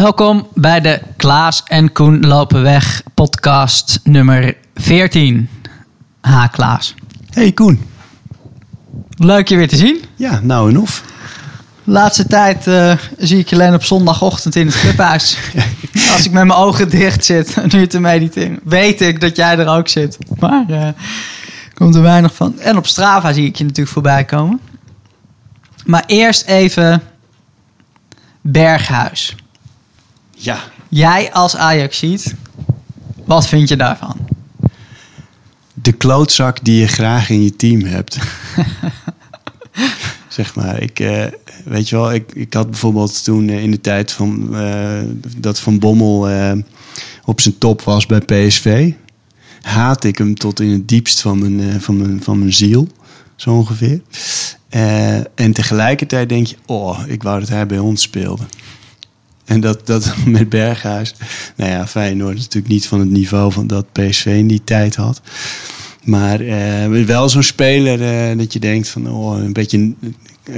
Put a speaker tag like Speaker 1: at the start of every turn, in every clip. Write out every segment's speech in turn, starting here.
Speaker 1: Welkom bij de Klaas en Koen lopen weg podcast nummer 14. Ha Klaas.
Speaker 2: Hey Koen.
Speaker 1: Leuk je weer te zien.
Speaker 2: Ja, nou en of.
Speaker 1: Laatste tijd eh, zie ik je alleen op zondagochtend in het clubhuis. Als ik met mijn ogen dicht zit en nu te mediteren, weet ik dat jij er ook zit. Maar eh, komt er weinig van. En op Strava zie ik je natuurlijk voorbij komen. Maar eerst even Berghuis.
Speaker 2: Ja.
Speaker 1: Jij als Ajax ziet, wat vind je daarvan?
Speaker 2: De klootzak die je graag in je team hebt. zeg maar, ik, eh, weet je wel, ik, ik had bijvoorbeeld toen eh, in de tijd van eh, dat Van Bommel eh, op zijn top was bij PSV, haat ik hem tot in het diepst van mijn, eh, van mijn, van mijn ziel, zo ongeveer. Eh, en tegelijkertijd denk je, oh, ik wou dat hij bij ons speelde. En dat, dat met Berghuis. Nou ja, Feyenoord is natuurlijk niet van het niveau van dat PSV in die tijd had. Maar eh, wel zo'n speler eh, dat je denkt van oh, een beetje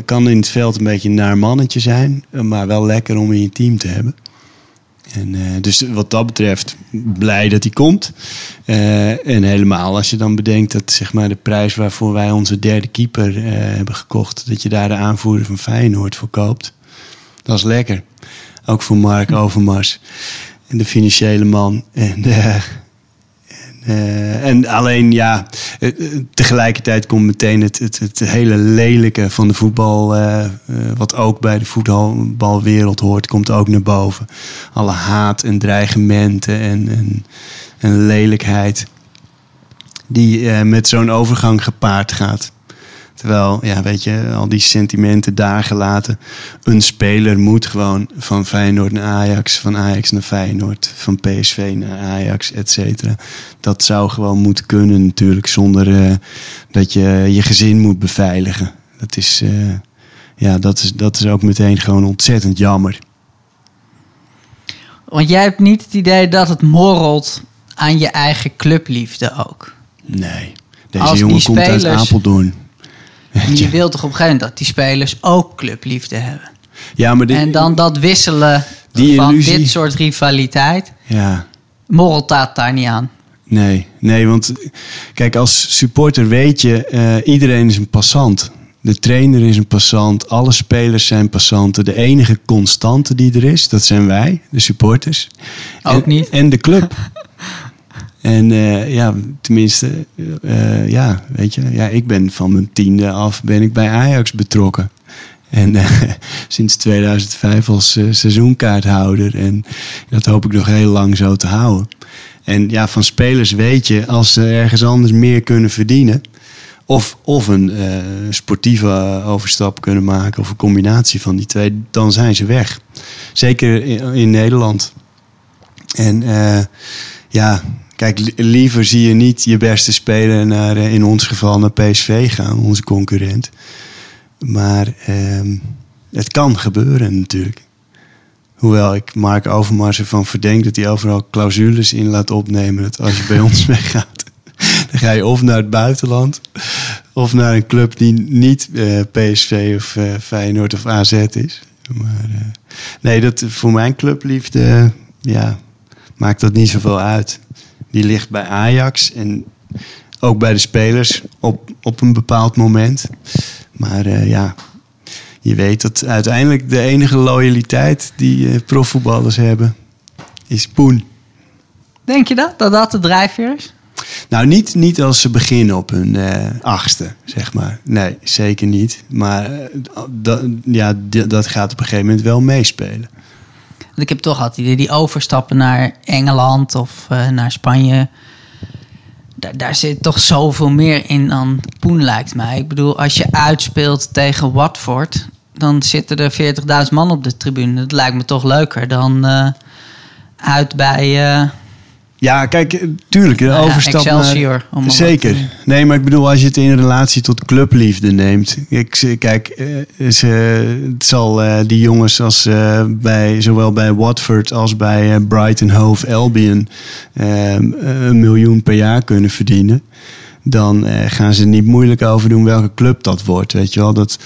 Speaker 2: kan in het veld een beetje een naar mannetje zijn, maar wel lekker om in je team te hebben. En, eh, dus wat dat betreft blij dat hij komt. En helemaal als je dan bedenkt dat zeg maar, de prijs waarvoor wij onze derde keeper hebben gekocht, dat je daar de aanvoerder van Feyenoord voor koopt. Dat is lekker. Ook voor Mark Overmars. En de financiële man. En, eh, eh, en alleen ja, eh, tegelijkertijd komt meteen het, het, het hele lelijke van de voetbal, wat ook bij de voetbalwereld hoort, komt ook naar boven. Alle haat en dreigementen en, en, en lelijkheid die met zo'n overgang gepaard gaat. Terwijl, ja, weet je, al die sentimenten daar gelaten. Een speler moet gewoon van Feyenoord naar Ajax, van Ajax naar Feyenoord, van PSV naar Ajax, et cetera. Dat zou gewoon moeten kunnen natuurlijk, zonder eh, dat je je gezin moet beveiligen. Dat is, eh, ja, dat is, dat is ook meteen gewoon ontzettend jammer.
Speaker 1: Want jij hebt niet het idee dat het morrelt aan je eigen clubliefde ook.
Speaker 2: Nee, deze
Speaker 1: Als
Speaker 2: jongen komt uit Apeldoorn.
Speaker 1: En je wilt toch op een gegeven moment dat die spelers ook clubliefde hebben.
Speaker 2: Ja, maar dit,
Speaker 1: En dan dat wisselen
Speaker 2: Die
Speaker 1: van
Speaker 2: illusie-
Speaker 1: dit soort rivaliteit,
Speaker 2: Ja,
Speaker 1: morrelt dat daar niet aan.
Speaker 2: Nee, nee, want kijk, als supporter weet je, eh, iedereen is een passant. De trainer is een passant, alle spelers zijn passanten. De enige constante die er is, dat zijn wij, de supporters.
Speaker 1: Ook
Speaker 2: en,
Speaker 1: niet.
Speaker 2: En de club. en eh, ja, tenminste, eh, ja, weet je, ja, ik ben van mijn tiende af ben ik bij Ajax betrokken. En eh, sinds 2005 als seizoenkaarthouder. En dat hoop ik nog heel lang zo te houden. En ja, van spelers weet je, als ze ergens anders meer kunnen verdienen. Of, of een sportieve overstap kunnen maken. Of een combinatie van die twee. Dan zijn ze weg. Zeker in, in Nederland. En ja, kijk, li- liever zie je niet je beste speler naar, eh, in ons geval naar PSV gaan. Onze concurrent. Maar ehm, het kan gebeuren natuurlijk. Hoewel ik Mark Overmars ervan verdenk dat hij overal clausules in laat opnemen. Dat als je bij ons weggaat, dan ga je of naar het buitenland. Of naar een club die niet eh, PSV of eh, Feyenoord of AZ is. Maar eh, nee, dat, voor mijn clubliefde ja, maakt dat niet zoveel uit. Die ligt bij Ajax en ook bij de spelers op, op een bepaald moment. Maar eh, ja, je weet dat uiteindelijk de enige loyaliteit die eh, profvoetballers hebben, is poen.
Speaker 1: Denk je dat? Dat dat de drijfveer is?
Speaker 2: Nou, niet, niet als ze beginnen op hun eh, achtste, zeg maar. Nee, zeker niet. Maar dat, ja, dat gaat op een gegeven moment wel meespelen.
Speaker 1: Want ik heb toch altijd die overstappen naar Engeland of eh, naar Spanje. Daar, daar zit toch zoveel meer in dan Poen, lijkt mij. Ik bedoel, als je uitspeelt tegen Watford, dan zitten er 40.000 man op de tribune. Dat lijkt me toch leuker dan eh, uit bij. eh,
Speaker 2: Ja, kijk, eh, tuurlijk, de
Speaker 1: Nou ja,
Speaker 2: overstap naar-
Speaker 1: Excelsior,
Speaker 2: Zeker. Nee, maar ik bedoel, als je het in relatie tot clubliefde neemt. Ik, ze- kijk, eh, ze, het zal eh, die jongens als eh, bij, zowel bij Watford als bij eh, Brighton Hove Albion eh, een miljoen per jaar kunnen verdienen. Dan eh, gaan ze niet moeilijk over doen welke club dat wordt. Weet je wel, dat,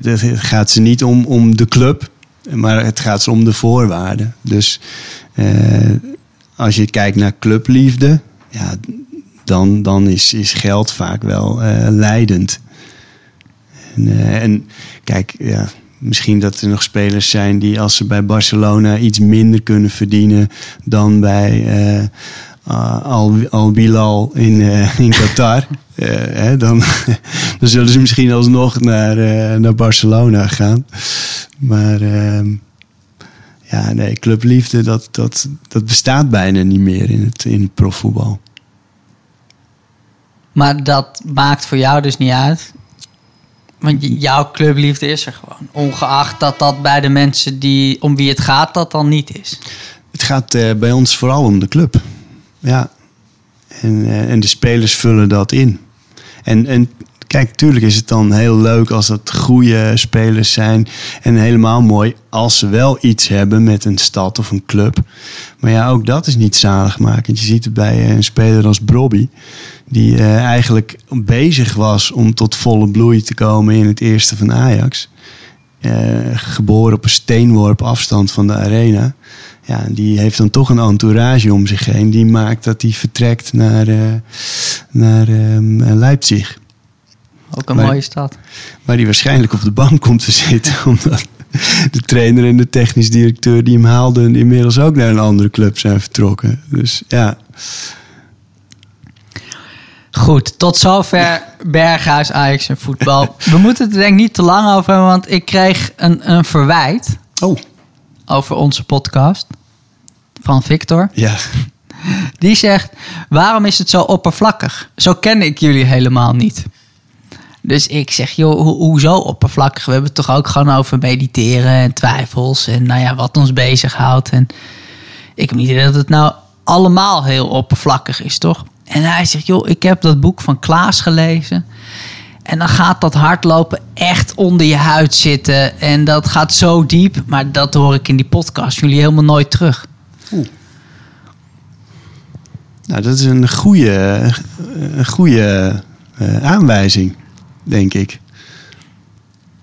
Speaker 2: dat, gaat ze niet om, om de club. Maar het gaat om de voorwaarden. Dus eh, als je kijkt naar clubliefde, ja, dan, dan is, is geld vaak wel eh, leidend. En, eh, en kijk, ja, misschien dat er nog spelers zijn die als ze bij Barcelona iets minder kunnen verdienen dan bij eh, Al, Al Bilal in, in Qatar. Hè, dan, dan zullen ze misschien alsnog naar, naar Barcelona gaan. Maar ehm, ja, nee, clubliefde, dat, dat, dat bestaat bijna niet meer in het, in het profvoetbal.
Speaker 1: Maar dat maakt voor jou dus niet uit. Want jouw clubliefde is er gewoon. Ongeacht dat dat bij de mensen die, om wie het gaat, dat dan niet is.
Speaker 2: Het gaat eh, bij ons vooral om de club. Ja. En, eh, en de spelers vullen dat in. En, en kijk, natuurlijk is het dan heel leuk als dat goede spelers zijn. En helemaal mooi als ze wel iets hebben met een stad of een club. Maar ja, ook dat is niet zaligmakend. Je ziet het bij eh, een speler als Brobby. Die eh, eigenlijk bezig was om tot volle bloei te komen in het eerste van Ajax. Eh, geboren op een steenworp afstand van de arena. Ja, die heeft dan toch een entourage om zich heen. Die maakt dat hij vertrekt naar, eh, naar ehm, Leipzig.
Speaker 1: Ook een
Speaker 2: Maar-
Speaker 1: mooie stad.
Speaker 2: Waar hij waarschijnlijk op de bank komt te zitten. Omdat de trainer en de technisch directeur die hem haalden... inmiddels ook naar een andere club zijn vertrokken. Dus ja,
Speaker 1: Goed, tot zover Berghuis, Ajax en voetbal. We moeten het denk ik niet te lang over hebben, want ik kreeg een, een verwijt
Speaker 2: oh,
Speaker 1: over onze podcast van Victor.
Speaker 2: ja.
Speaker 1: Die zegt: Waarom is het zo oppervlakkig? Zo ken ik jullie helemaal niet. Dus ik zeg: Joh, ho- hoezo oppervlakkig? We hebben het toch ook gewoon over mediteren en twijfels en nou ja, wat ons bezighoudt. En ik heb niet dat het nou allemaal heel oppervlakkig is, toch? En hij zegt: Joh, ik heb dat boek van Klaas gelezen. En dan gaat dat hardlopen echt onder je huid zitten. En dat gaat zo diep. Maar dat hoor ik in die podcast. Jullie helemaal nooit terug.
Speaker 2: Nou, dat is een goede, een goede eh, aanwijzing, denk ik.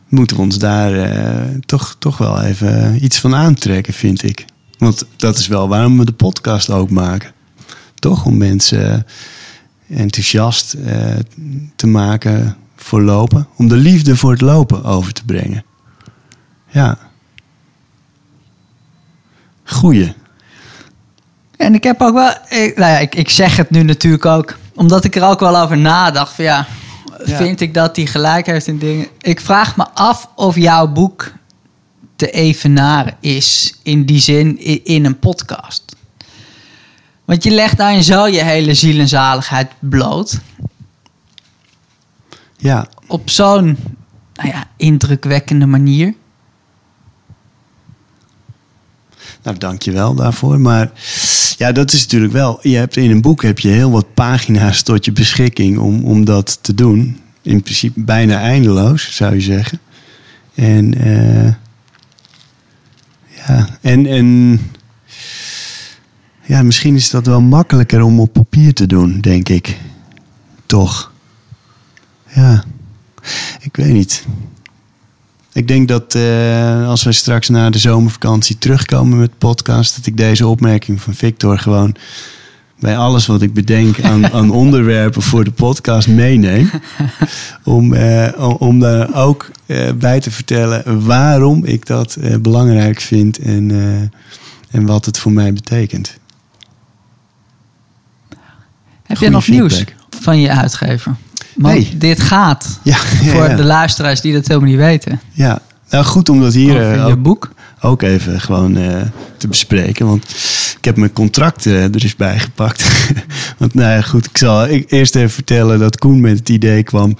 Speaker 2: Moeten we ons daar eh, toch, toch wel even iets van aantrekken, vind ik. Want dat is wel waarom we de podcast ook maken. Toch om mensen enthousiast eh, te maken voor lopen. Om de liefde voor het lopen over te brengen. Ja. Goeie.
Speaker 1: En ik heb ook wel, ik, nou ja, ik, ik zeg het nu natuurlijk ook, omdat ik er ook wel over nadacht. Van ja,
Speaker 2: Ja.
Speaker 1: vind ik dat hij gelijk heeft in dingen. Ik vraag me af of jouw boek te evenaren is in die zin in een podcast. Want je legt daarin zo je hele ziel en zaligheid bloot.
Speaker 2: Ja,
Speaker 1: Op zo'n nou ja, indrukwekkende manier.
Speaker 2: Nou, dank je wel daarvoor. Maar ja, dat is natuurlijk wel. Je hebt in een boek heb je heel wat pagina's tot je beschikking om, om dat te doen. In principe bijna eindeloos, zou je zeggen. En eh, ja, en, en ja, misschien is dat wel makkelijker om op papier te doen, denk ik. Toch? Ja, ik weet niet. Ik denk dat eh, als wij straks na de zomervakantie terugkomen met podcast, dat ik deze opmerking van Victor gewoon bij alles wat ik bedenk aan, aan onderwerpen voor de podcast meeneem. Om, eh, om- daar ook eh, bij te vertellen waarom ik dat belangrijk vind en, en wat het voor mij betekent.
Speaker 1: Heb je nog nieuws van je uitgever? Want
Speaker 2: Nee.
Speaker 1: dit gaat
Speaker 2: Ja, ja,
Speaker 1: voor de luisteraars die dat helemaal niet weten.
Speaker 2: ja. Nou, goed om dat hier eh,
Speaker 1: je
Speaker 2: ook,
Speaker 1: boek.
Speaker 2: ook even gewoon eh, te bespreken. Want ik heb mijn contract eh, er eens bij gepakt. want nou ja, goed, ik zal e- eerst even vertellen dat Koen met het idee kwam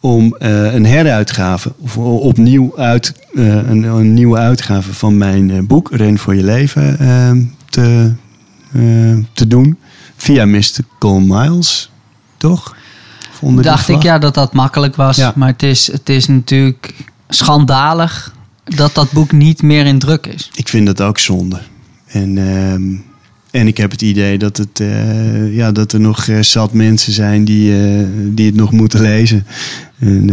Speaker 2: om een heruitgave, of opnieuw uit, een, een nieuwe uitgave van mijn boek, Ren voor je leven, eh, te, te doen. Via Mystical Miles, toch? Die
Speaker 1: Dacht ik ja dat dat makkelijk was.
Speaker 2: Ja.
Speaker 1: Maar het is, het is natuurlijk schandalig dat dat boek niet meer in druk is.
Speaker 2: Ik vind dat ook zonde. En, ehm, en ik heb het idee dat, het, eh, ja, dat er nog eh, zat mensen zijn die, eh, die het nog moeten lezen. En,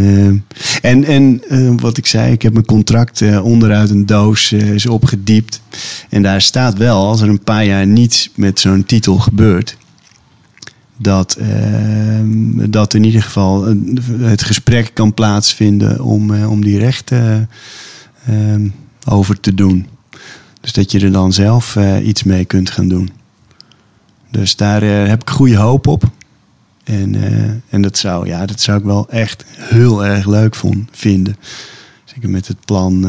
Speaker 2: en, en wat ik zei, ik heb mijn contract onderuit een doos is opgediept. En daar staat wel, als er een paar jaar niets met zo'n titel gebeurt, dat, eh, dat in ieder geval het gesprek kan plaatsvinden om, eh, om die rechten eh, over te doen. Dus dat je er dan zelf eh, iets mee kunt gaan doen. Dus daar heb ik goede hoop op. En, en dat, zou, ja, dat zou ik wel echt heel erg leuk vond, vinden. Zeker met het plan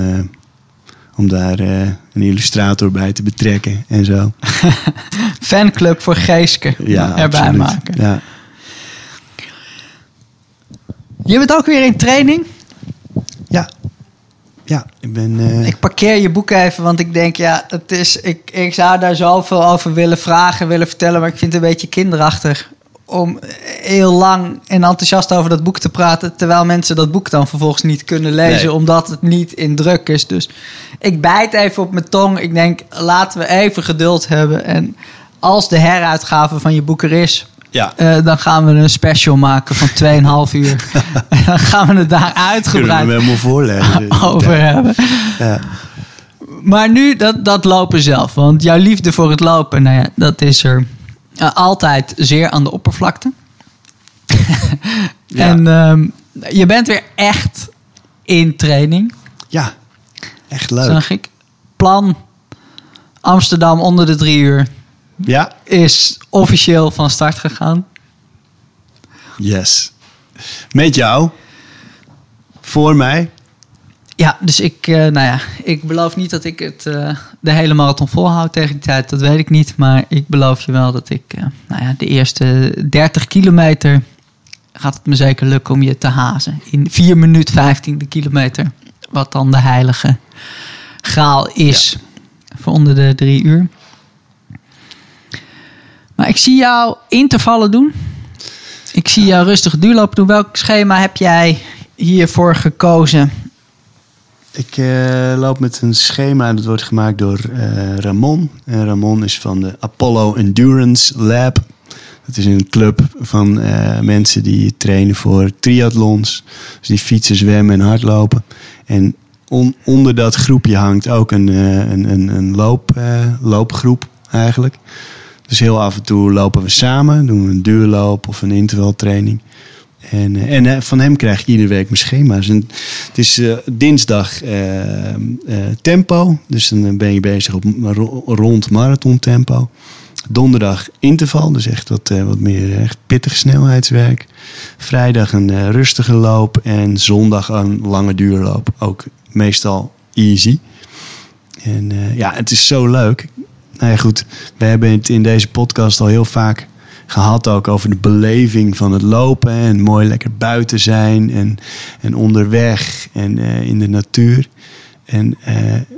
Speaker 2: om daar eh, een illustrator bij te betrekken en zo.
Speaker 1: Fanclub voor Geeske
Speaker 2: Ja,
Speaker 1: erbij
Speaker 2: absoluut.
Speaker 1: maken.
Speaker 2: Ja.
Speaker 1: Je bent ook weer in training.
Speaker 2: Ja. Ja, ik ben... eh,
Speaker 1: Ik parkeer je boek even, want ik denk, ja, het is, ik, ik zou daar zoveel over willen vragen, willen vertellen, maar ik vind het een beetje kinderachtig om heel lang en enthousiast over dat boek te praten, terwijl mensen dat boek dan vervolgens niet kunnen lezen,
Speaker 2: Nee.
Speaker 1: omdat het niet in druk is. Dus ik bijt even op mijn tong. Ik denk, laten we even geduld hebben. En als de heruitgave van je boek er is,
Speaker 2: ja.
Speaker 1: eh, dan gaan we een special maken van 2,5 uur. en dan gaan we het daar
Speaker 2: we
Speaker 1: uitgebreid
Speaker 2: hem voorlezen.
Speaker 1: over hebben.
Speaker 2: Ja.
Speaker 1: Maar nu dat, dat lopen zelf. Want jouw liefde voor het lopen, nou ja, dat is er eh, altijd zeer aan de oppervlakte.
Speaker 2: Ja.
Speaker 1: En ehm, je bent weer echt in training,
Speaker 2: ja, echt leuk.
Speaker 1: zag ik. Plan Amsterdam onder de drie uur
Speaker 2: Ja,
Speaker 1: is officieel van start gegaan.
Speaker 2: yes. Met jou. Voor mij.
Speaker 1: Ja, dus ik, eh, nou ja, ik beloof niet dat ik het eh, de hele marathon volhoud tegen die tijd. Dat weet ik niet. Maar ik beloof je wel dat ik, eh, nou ja, de eerste 30 kilometer gaat het me zeker lukken om je te hazen. In 4 minuten 15 de kilometer. Wat dan de heilige graal is voor onder de drie uur. Maar ik zie jou intervallen doen. Ik zie jou rustig duurlopen doen. Welk schema heb jij hiervoor gekozen?
Speaker 2: Ik eh, loop met een schema dat wordt gemaakt door eh, Ramon. En Ramon is van de Apollo Endurance Lab. Dat is een club van eh, mensen die trainen voor triathlons. Dus die fietsen, zwemmen en hardlopen. En on- onder dat groepje hangt ook een, een, een, een loop, loopgroep eigenlijk. Dus heel af en toe lopen we samen. Doen we een duurloop of een intervaltraining. En, eh, en eh, van hem krijg ik iedere week mijn schema's. Het is eh, dinsdag tempo. Dus dan ben je bezig op ro- rond marathon tempo. Donderdag interval. Dus echt wat, wat meer echt pittig snelheidswerk. Vrijdag een rustige loop. En zondag een lange duurloop. Ook meestal easy. En ja, het is zo leuk. Nou ja, goed. We hebben het in deze podcast al heel vaak gehad ook over de beleving van het lopen. En mooi lekker buiten zijn en, en onderweg en eh, in de natuur. En eh,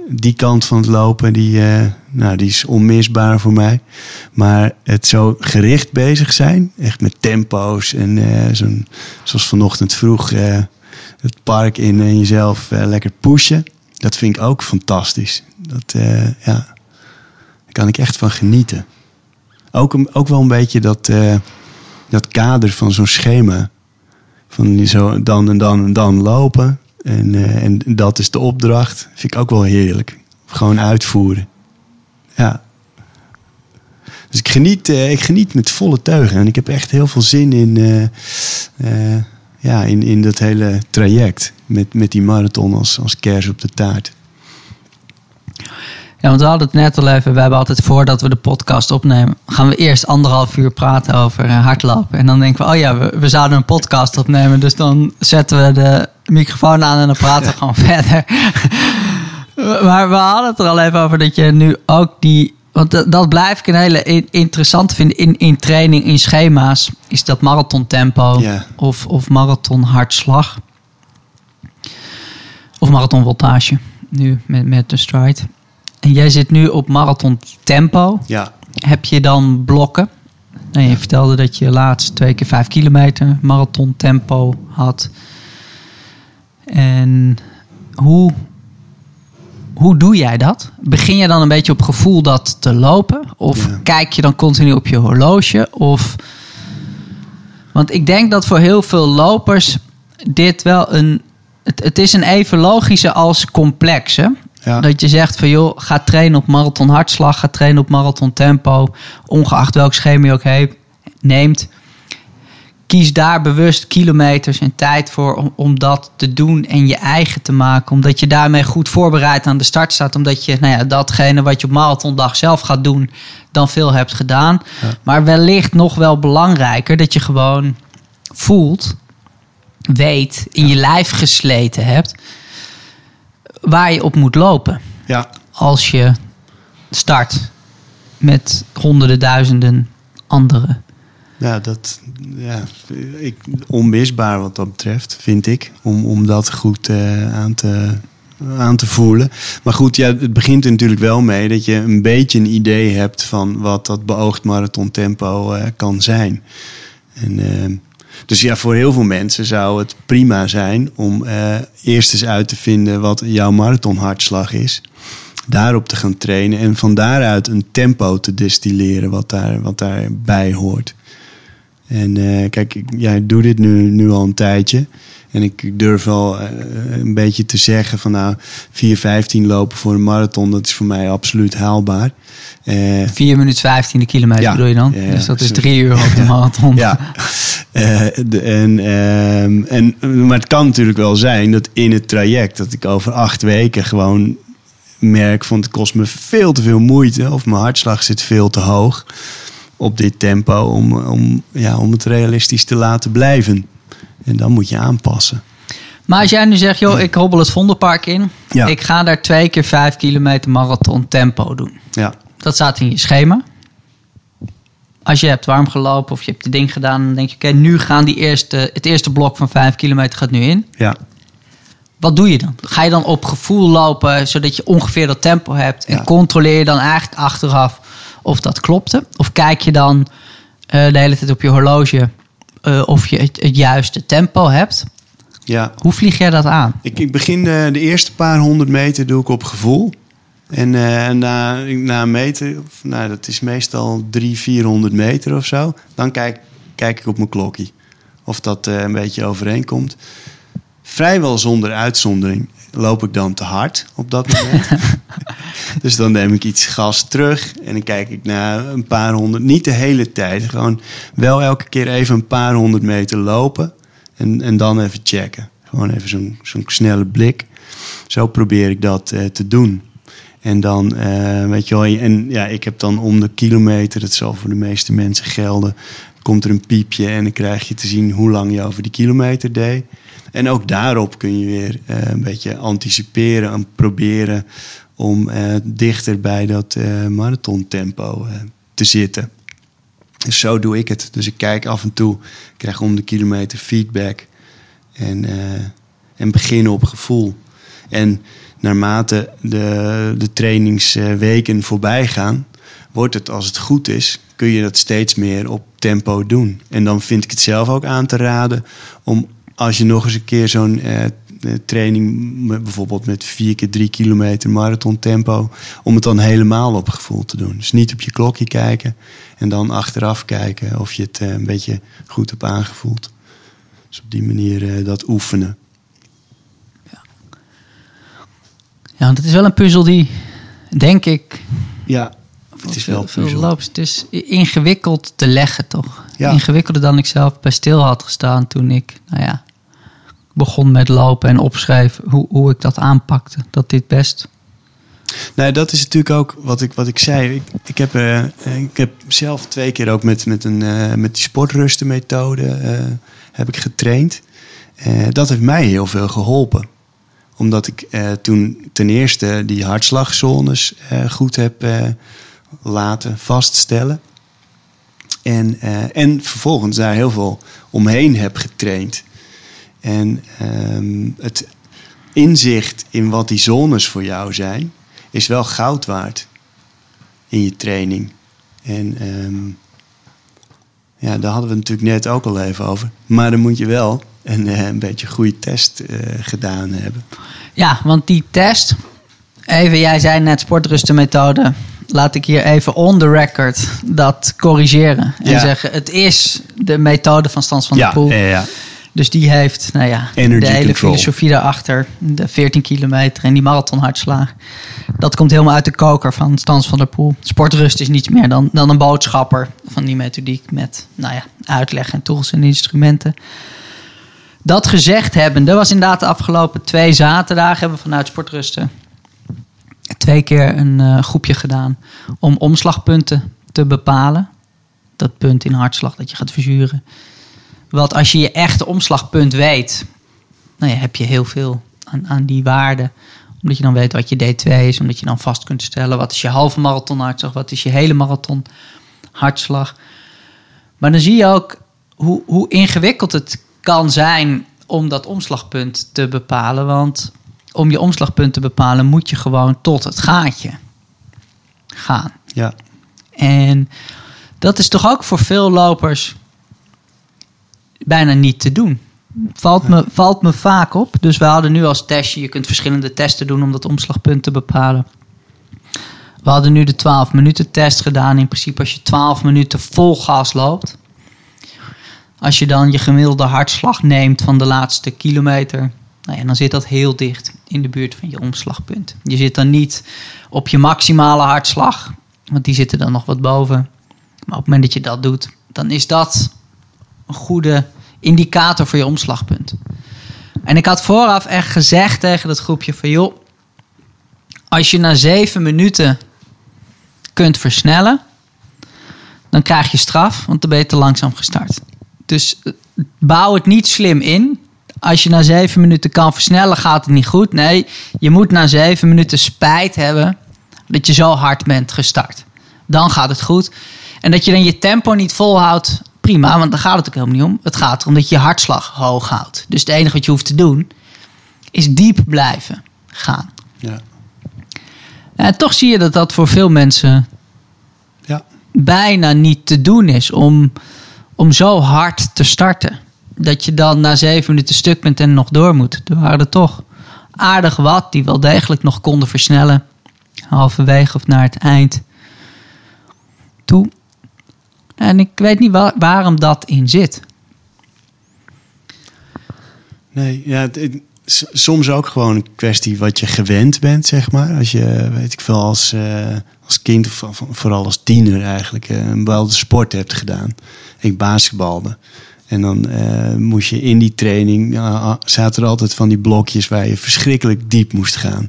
Speaker 2: die kant van het lopen, die, eh, nou, die is onmisbaar voor mij. Maar het zo gericht bezig zijn, echt met tempo's en zo'n, zoals vanochtend vroeg het park in en jezelf lekker pushen. Dat vind ik ook fantastisch. Dat, ja, daar kan ik echt van genieten. Ook, ook wel een beetje dat, eh, dat kader van zo'n schema. Van zo dan en dan en dan lopen. En, eh, en dat is de opdracht. Vind ik ook wel heerlijk. Gewoon uitvoeren. Ja. Dus ik geniet, eh, ik geniet met volle teugen. En ik heb echt heel veel zin in, ja, in, in dat hele traject. Met, met die marathon als, als kers op de taart.
Speaker 1: Ja, want we hadden het net al even. We hebben altijd voordat we de podcast opnemen, gaan we eerst anderhalf uur praten over eh, hardlopen. En dan denken we, oh ja, we, we zouden een podcast opnemen. Dus dan zetten we de microfoon aan en dan praten we gewoon verder. maar we hadden het er al even over dat je nu ook die. Want dat, dat blijf ik een hele in- interessant vinden in, in training, in schema's. Is dat marathon tempo of, of marathon hartslag. Of marathon voltage. Nu met, met de stride. En jij zit nu op marathon tempo.
Speaker 2: Ja,
Speaker 1: Heb je dan blokken? Nou, je vertelde dat je laatst twee keer vijf kilometer marathon tempo had. En hoe hoe doe jij dat? Begin je dan een beetje op gevoel dat te lopen? Of
Speaker 2: Ja.
Speaker 1: kijk je dan continu op je horloge? Of... Want ik denk dat voor heel veel lopers dit wel een... Het, het is een even logische als complexe.
Speaker 2: Ja.
Speaker 1: Dat je zegt van joh, ga trainen op marathon hartslag, ga trainen op marathon tempo, ongeacht welk schema je ook he- neemt. Kies daar bewust kilometers en tijd voor om, om dat te doen en je eigen te maken. Omdat je daarmee goed voorbereid aan de start staat. Omdat je nou ja, datgene wat je op marathondag zelf gaat doen, dan veel hebt gedaan. Maar wellicht nog wel belangrijker dat je gewoon voelt, weet, in je lijf gesleten hebt waar je op moet lopen
Speaker 2: Ja,
Speaker 1: als je start met honderden duizenden anderen.
Speaker 2: ja, dat ja, ik, onmisbaar wat dat betreft, vind ik. Om, om dat goed eh, aan, te, aan te voelen. Maar goed, ja, het begint er natuurlijk wel mee dat je een beetje een idee hebt van wat dat beoogd marathontempo eh kan zijn. En, eh, dus ja, voor heel veel mensen zou het prima zijn om eh, eerst eens uit te vinden wat jouw marathonhartslag is. Daarop te gaan trainen en van daaruit een tempo te destilleren wat, daar, wat daarbij hoort. En eh, kijk, ik, jij doet dit nu, nu al een tijdje. En ik, durf wel eh, een beetje te zeggen van nou, 4.15 lopen voor een marathon, dat is voor mij absoluut haalbaar. Eh,
Speaker 1: 4 minuten 15 kilometer
Speaker 2: Ja.
Speaker 1: bedoel je dan?
Speaker 2: Ja.
Speaker 1: Dus dat is drie uur op de marathon.
Speaker 2: ja. De- en, ehm, en, maar het kan natuurlijk wel zijn dat in het traject, dat ik over acht weken gewoon merk van het kost me veel te veel moeite of mijn hartslag zit veel te hoog op dit tempo om, om, ja, om het realistisch te laten blijven. En dan moet je aanpassen.
Speaker 1: Maar als jij nu zegt, joh, ik hobbel het Vondelpark in.
Speaker 2: Ja.
Speaker 1: Ik ga daar twee keer vijf kilometer marathon tempo doen.
Speaker 2: Ja,
Speaker 1: Dat staat in je schema. Als je hebt warm gelopen of je hebt het ding gedaan, dan denk je, oké, nu gaan die eerste, het eerste blok van vijf kilometer gaat nu in.
Speaker 2: ja.
Speaker 1: Wat doe je dan? Ga je dan op gevoel lopen, zodat je ongeveer dat tempo hebt? En
Speaker 2: Ja.
Speaker 1: controleer je dan eigenlijk achteraf of dat klopte? Of kijk je dan eh, de hele tijd op je horloge eh, of je het, het juiste tempo hebt?
Speaker 2: ja.
Speaker 1: Hoe vlieg jij dat aan?
Speaker 2: Ik, ik begin de, de eerste paar honderd meter doe ik op gevoel. En eh, na, na een meter, of, nou, dat is meestal drie, 400 meter of zo. Dan kijk, kijk ik op mijn klokje. Of dat eh, een beetje overeenkomt. Vrijwel zonder uitzondering loop ik dan te hard op dat moment. dus dan neem ik iets gas terug. En dan kijk ik naar een paar honderd. Niet de hele tijd. Gewoon wel elke keer even een paar honderd meter lopen. En, en dan even checken. Gewoon even zo'n zo'n snelle blik. Zo probeer ik dat eh, te doen. En dan, eh, weet je wel, en ja, ik heb dan om de kilometer, dat zal voor de meeste mensen gelden, komt er een piepje en dan krijg je te zien hoe lang je over die kilometer deed. En ook daarop kun je weer eh, een beetje anticiperen en proberen om eh, dichter bij dat eh marathontempo te zitten. Dus zo doe ik het. Dus ik kijk af en toe, krijg om de kilometer feedback en, en beginnen op gevoel. En naarmate de, de trainingsweken voorbij gaan, wordt het als het goed is, kun je dat steeds meer op tempo doen. En dan vind ik het zelf ook aan te raden om als je nog eens een keer zo'n eh, eh, training, bijvoorbeeld met 4 keer 3 kilometer marathon tempo, om het dan helemaal op gevoel te doen. Dus niet op je klokje kijken en dan achteraf kijken of je het eh, een beetje goed hebt aangevoeld. Dus op die manier dat oefenen.
Speaker 1: Ja, want het is wel een puzzel die, denk ik,
Speaker 2: Ja, het is wel
Speaker 1: veel, veel
Speaker 2: puzzel.
Speaker 1: loopt. Het is ingewikkeld te leggen, toch?
Speaker 2: Ja.
Speaker 1: Ingewikkelder dan ik zelf bij stil had gestaan toen ik, nou ja, begon met lopen en opschreef hoe, hoe ik dat aanpakte. Dat dit best.
Speaker 2: Nou, dat is natuurlijk ook wat ik, wat ik zei. Ik, ik, heb, eh, ik heb zelf twee keer ook met, met, een, eh, met die sportrustenmethode eh, heb ik getraind. Eh, dat heeft mij heel veel geholpen. Omdat ik eh, toen ten eerste die hartslagzones eh, goed heb eh, laten vaststellen. En, eh, en vervolgens daar heel veel omheen heb getraind. En ehm, het inzicht in wat die zones voor jou zijn, is wel goud waard in je training. En ehm, ja, daar hadden we natuurlijk net ook al even over. Maar dan moet je wel een, eh, een beetje goede test eh, gedaan hebben.
Speaker 1: Ja, want die test, Even, jij zei net sportrustenmethode. Laat ik hier even on the record dat corrigeren. En
Speaker 2: Ja.
Speaker 1: zeggen, het is de methode van Stans van
Speaker 2: ja,
Speaker 1: der Poel.
Speaker 2: ja, ja.
Speaker 1: Dus die heeft, nou ja,
Speaker 2: Energy
Speaker 1: de hele
Speaker 2: control.
Speaker 1: filosofie daarachter. De 14 kilometer en die marathonhartslag. Dat komt helemaal uit de koker van Stans van der Poel. Sportrust is niets meer dan, dan een boodschapper van die methodiek. Met, nou ja, uitleg en tools en instrumenten. Dat gezegd hebbende was inderdaad de afgelopen twee zaterdagen... hebben we vanuit Sportrusten twee keer een eh, groepje gedaan... om omslagpunten te bepalen. Dat punt in hartslag dat je gaat verzuren. Want als je je echte omslagpunt weet, nou ja, heb je heel veel aan, aan die waarden. Omdat je dan weet wat je D2 is, omdat je dan vast kunt stellen wat is je halve marathon hartslag, wat is je hele marathon hartslag. Maar dan zie je ook hoe, hoe ingewikkeld het kan zijn om dat omslagpunt te bepalen. Want om je omslagpunt te bepalen moet je gewoon tot het gaatje gaan.
Speaker 2: ja.
Speaker 1: En dat is toch ook voor veel lopers bijna niet te doen. Valt me, valt me vaak op. Dus we hadden nu als testje, je kunt verschillende testen doen om dat omslagpunt te bepalen. We hadden nu de 12 minuten test gedaan. In principe als je 12 minuten vol gas loopt. Als je dan je gemiddelde hartslag neemt van de laatste kilometer. Nou dan zit dat heel dicht in de buurt van je omslagpunt. Je zit dan niet op je maximale hartslag. Want die zitten dan nog wat boven. Maar op het moment dat je dat doet, dan is dat een goede indicator voor je omslagpunt. En ik had vooraf echt gezegd tegen dat groepje van joh, als je na zeven minuten kunt versnellen, dan krijg je straf, want dan ben je te langzaam gestart. Dus eh, bouw het niet slim in. Als je na zeven minuten kan versnellen, gaat het niet goed. Nee, je moet na zeven minuten spijt hebben dat je zo hard bent gestart. Dan gaat het goed. En dat je dan je tempo niet volhoudt, prima, want daar gaat het ook helemaal niet om. Het gaat erom dat je je hartslag hoog houdt. Dus het enige wat je hoeft te doen, is diep blijven gaan.
Speaker 2: ja.
Speaker 1: En toch zie je dat dat voor veel mensen
Speaker 2: ja.
Speaker 1: bijna niet te doen is om, om zo hard te starten. Dat je dan na zeven minuten stuk bent en nog door moet. Er waren er toch aardig wat die wel degelijk nog konden versnellen. Halverwege of naar het eind toe. En ik weet niet wa- waarom dat in zit.
Speaker 2: Nee, ja, het, soms ook gewoon een kwestie wat je gewend bent, zeg maar. Als je, weet ik veel, als, eh, als kind of of vooral als tiener eigenlijk eh, een bepaalde sport hebt gedaan. Ik basketbalde. En dan eh, moest je in die training, ja, zaten er altijd van die blokjes waar je verschrikkelijk diep moest gaan.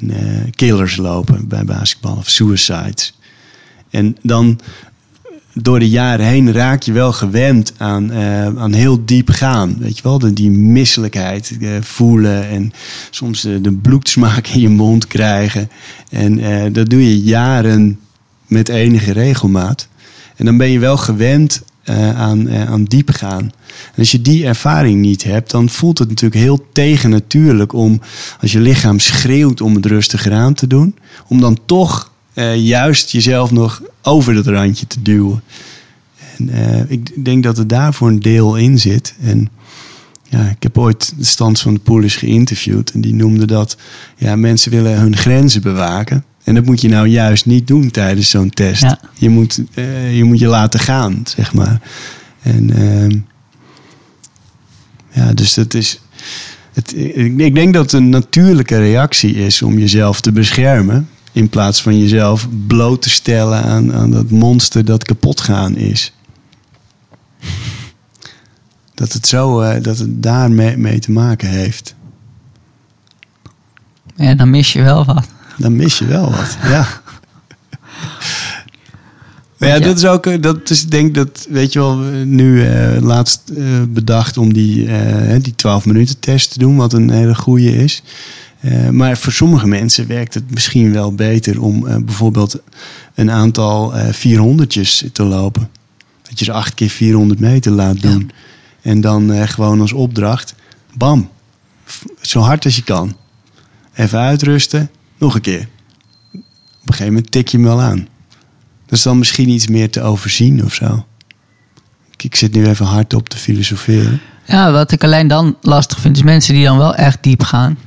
Speaker 2: En eh, killers lopen bij basketbal of suicides. En dan door de jaren heen raak je wel gewend aan, eh, aan heel diep gaan. Weet je wel, de, die misselijkheid voelen en soms de, de bloedsmaak in je mond krijgen. En dat doe je jaren met enige regelmaat. En dan ben je wel gewend eh, aan, eh, aan diep gaan. En als je die ervaring niet hebt, dan voelt het natuurlijk heel tegennatuurlijk om, als je lichaam schreeuwt om het rustiger aan te doen, om dan toch eh, juist jezelf nog over dat randje te duwen. En ik denk dat er daar voor een deel in zit. En ja, ik heb ooit de Stans van de Poel eens geïnterviewd. En die noemde dat, ja, mensen willen hun grenzen bewaken. En dat moet je nou juist niet doen tijdens zo'n test.
Speaker 1: Ja.
Speaker 2: Je, moet, eh, je moet je laten gaan, zeg maar. En ehm, ja, dus dat is... Het, ik, ik denk dat het een natuurlijke reactie is om jezelf te beschermen. In plaats van jezelf bloot te stellen aan, aan dat monster dat kapot gaan is. Dat het zo, eh, dat het daarmee mee te maken heeft.
Speaker 1: Ja, dan mis je wel wat.
Speaker 2: Dan mis je wel wat, ja. Maar ja, dat is ook, eh, dat is denk dat, weet je wel, we nu eh, laatst eh, bedacht om die, eh, die 12 minuten test te doen, wat een hele goede is. Eh, maar voor sommige mensen werkt het misschien wel beter om eh, bijvoorbeeld een aantal eh 400'tjes te lopen. Dat je ze acht keer 400 meter laat doen. En dan eh, gewoon als opdracht, bam, zo hard als je kan. Even uitrusten, nog een keer. Op een gegeven moment tik je hem wel aan. Dat is dan misschien iets meer te overzien of zo. Ik, zit nu even hard op te filosoferen.
Speaker 1: Ja, wat ik alleen dan lastig vind, is mensen die dan wel echt diep gaan.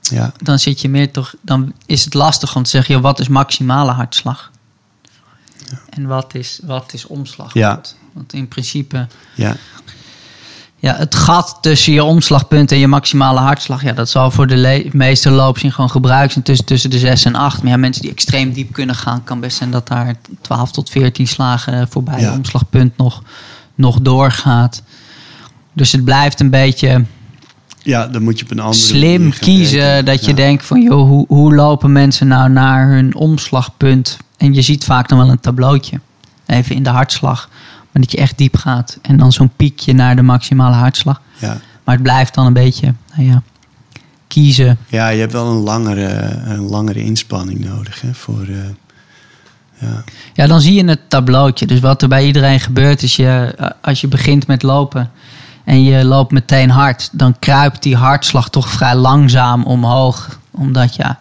Speaker 2: Ja,
Speaker 1: dan zit je meer toch, dan is het lastig om te zeggen, joh, wat is maximale hartslag? En wat is, wat is omslagpunt?
Speaker 2: Ja.
Speaker 1: Want in principe,
Speaker 2: ja,
Speaker 1: ja, het gat tussen je omslagpunt en je maximale hartslag, ja, dat zal voor de meeste lopers in gewoon gebruikt zijn tussen, tussen de 6 en 8. Maar ja, mensen die extreem diep kunnen gaan, kan best zijn dat daar 12 tot 14 slagen voorbij
Speaker 2: Ja.
Speaker 1: je omslagpunt nog, nog doorgaat. Dus het blijft een beetje
Speaker 2: ja, dan moet je op een andere
Speaker 1: slim kiezen.
Speaker 2: rekenen.
Speaker 1: Dat je denkt van, joh, hoe, hoe lopen mensen nou naar hun omslagpunt? En je ziet vaak dan wel een tableautje. Even in de hartslag. Maar dat je echt diep gaat. En dan zo'n piekje naar de maximale hartslag.
Speaker 2: Ja.
Speaker 1: Maar het blijft dan een beetje, nou ja, kiezen.
Speaker 2: ja, je hebt wel een langere, een langere inspanning nodig hè, voor... eh, ja.
Speaker 1: Ja, dan zie je het tableautje. Dus wat er bij iedereen gebeurt is, je, als je begint met lopen en je loopt meteen hard, dan kruipt die hartslag toch vrij langzaam omhoog. Omdat ja,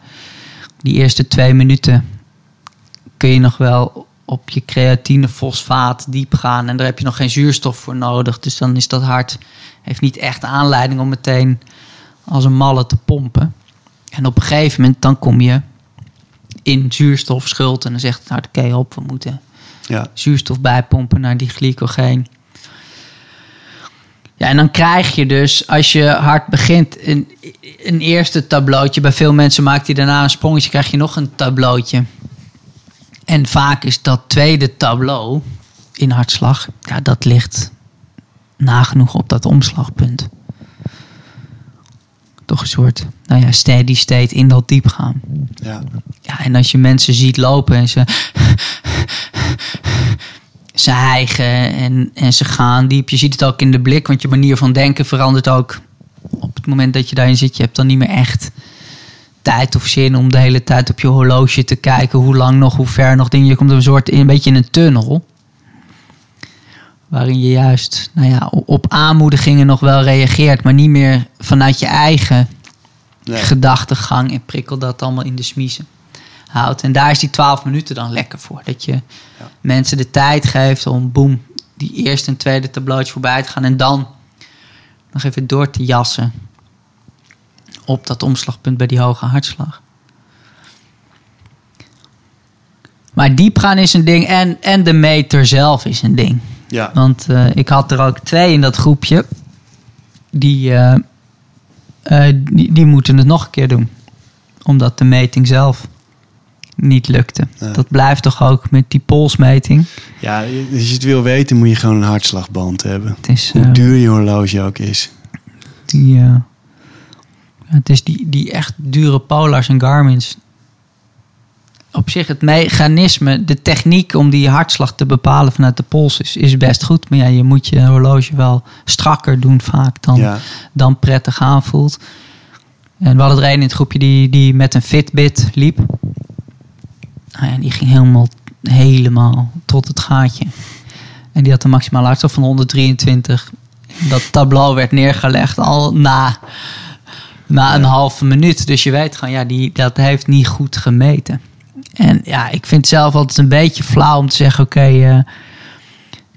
Speaker 1: die eerste twee minuten kun je nog wel op je creatine fosfaat diep gaan. En daar heb je nog geen zuurstof voor nodig. Dus dan is dat hart, heeft niet echt aanleiding om meteen als een malle te pompen. En op een gegeven moment dan kom je in zuurstofschuld. En dan zegt het hart, oké op, we moeten
Speaker 2: Ja.
Speaker 1: zuurstof bijpompen naar die glycogeen. Ja, en dan krijg je dus, als je hard begint, een, een eerste tableautje. Bij veel mensen maakt hij daarna een sprongetje, krijg je nog een tableautje. En vaak is dat tweede tableau in hartslag, ja, dat ligt nagenoeg op dat omslagpunt. Toch een soort, nou ja, steady state in dat diep gaan.
Speaker 2: Ja.
Speaker 1: Ja, en als je mensen ziet lopen en ze, ze hijgen en, en ze gaan diep. Je ziet het ook in de blik, want je manier van denken verandert ook. Op het moment dat je daarin zit, je hebt dan niet meer echt tijd of zin om de hele tijd op je horloge te kijken. Hoe lang nog, hoe ver nog. Ding. Je komt een soort, een beetje in een tunnel. Waarin je juist nou ja, op aanmoedigingen nog wel reageert, maar niet meer vanuit je eigen
Speaker 2: Nee.
Speaker 1: gedachtegang en prikkel dat allemaal in de smiezen houdt. En daar is die 12 minuten dan lekker voor. Dat je mensen de tijd geeft om boem, die eerste en tweede tableautje voorbij te gaan. En dan nog even door te jassen op dat omslagpunt bij die hoge hartslag. Maar diep gaan is een ding en, en de meter zelf is een ding.
Speaker 2: Ja.
Speaker 1: Want eh, ik had er ook twee in dat groepje. Die, eh, eh, die, die moeten het nog een keer doen. Omdat de meting zelf niet lukte.
Speaker 2: Ja.
Speaker 1: Dat blijft toch ook met die polsmeting.
Speaker 2: ja, als je het wil weten, moet je gewoon een hartslagband hebben.
Speaker 1: Het is,
Speaker 2: Hoe duur je horloge ook is.
Speaker 1: die, eh, het is die, die echt dure Polars en Garmin's. Op zich het mechanisme, de techniek om die hartslag te bepalen vanuit de pols is, is best goed. Maar ja, je moet je horloge wel strakker doen vaak dan,
Speaker 2: Ja.
Speaker 1: dan prettig aanvoelt. En we hadden er een in het groepje die, die met een Fitbit liep. Nou ja, die ging helemaal, helemaal tot het gaatje. En die had een maximale hartslag van 123. Dat tableau werd neergelegd al na, na een halve minuut. Dus je weet gewoon, ja, die, dat heeft niet goed gemeten. En ja, ik vind het zelf altijd een beetje flauw om te zeggen: oké, eh,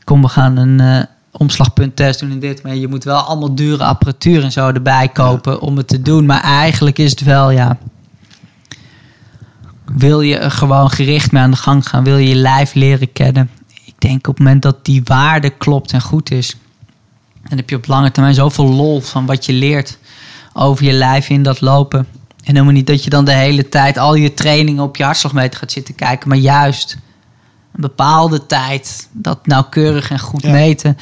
Speaker 1: kom, we gaan een eh, omslagpunttest doen in dit. Maar je moet wel allemaal dure apparatuur en zo erbij kopen om het te doen. Maar eigenlijk is het wel, ja. Wil je er gewoon gericht mee aan de gang gaan? Wil je je lijf leren kennen? Ik denk op het moment dat die waarde klopt en goed is, dan heb je op lange termijn zoveel lol van wat je leert over je lijf in dat lopen. En helemaal niet dat je dan de hele tijd al je trainingen op je hartslagmeter gaat zitten kijken, maar juist een bepaalde tijd dat nauwkeurig en goed
Speaker 2: Ja.
Speaker 1: meten.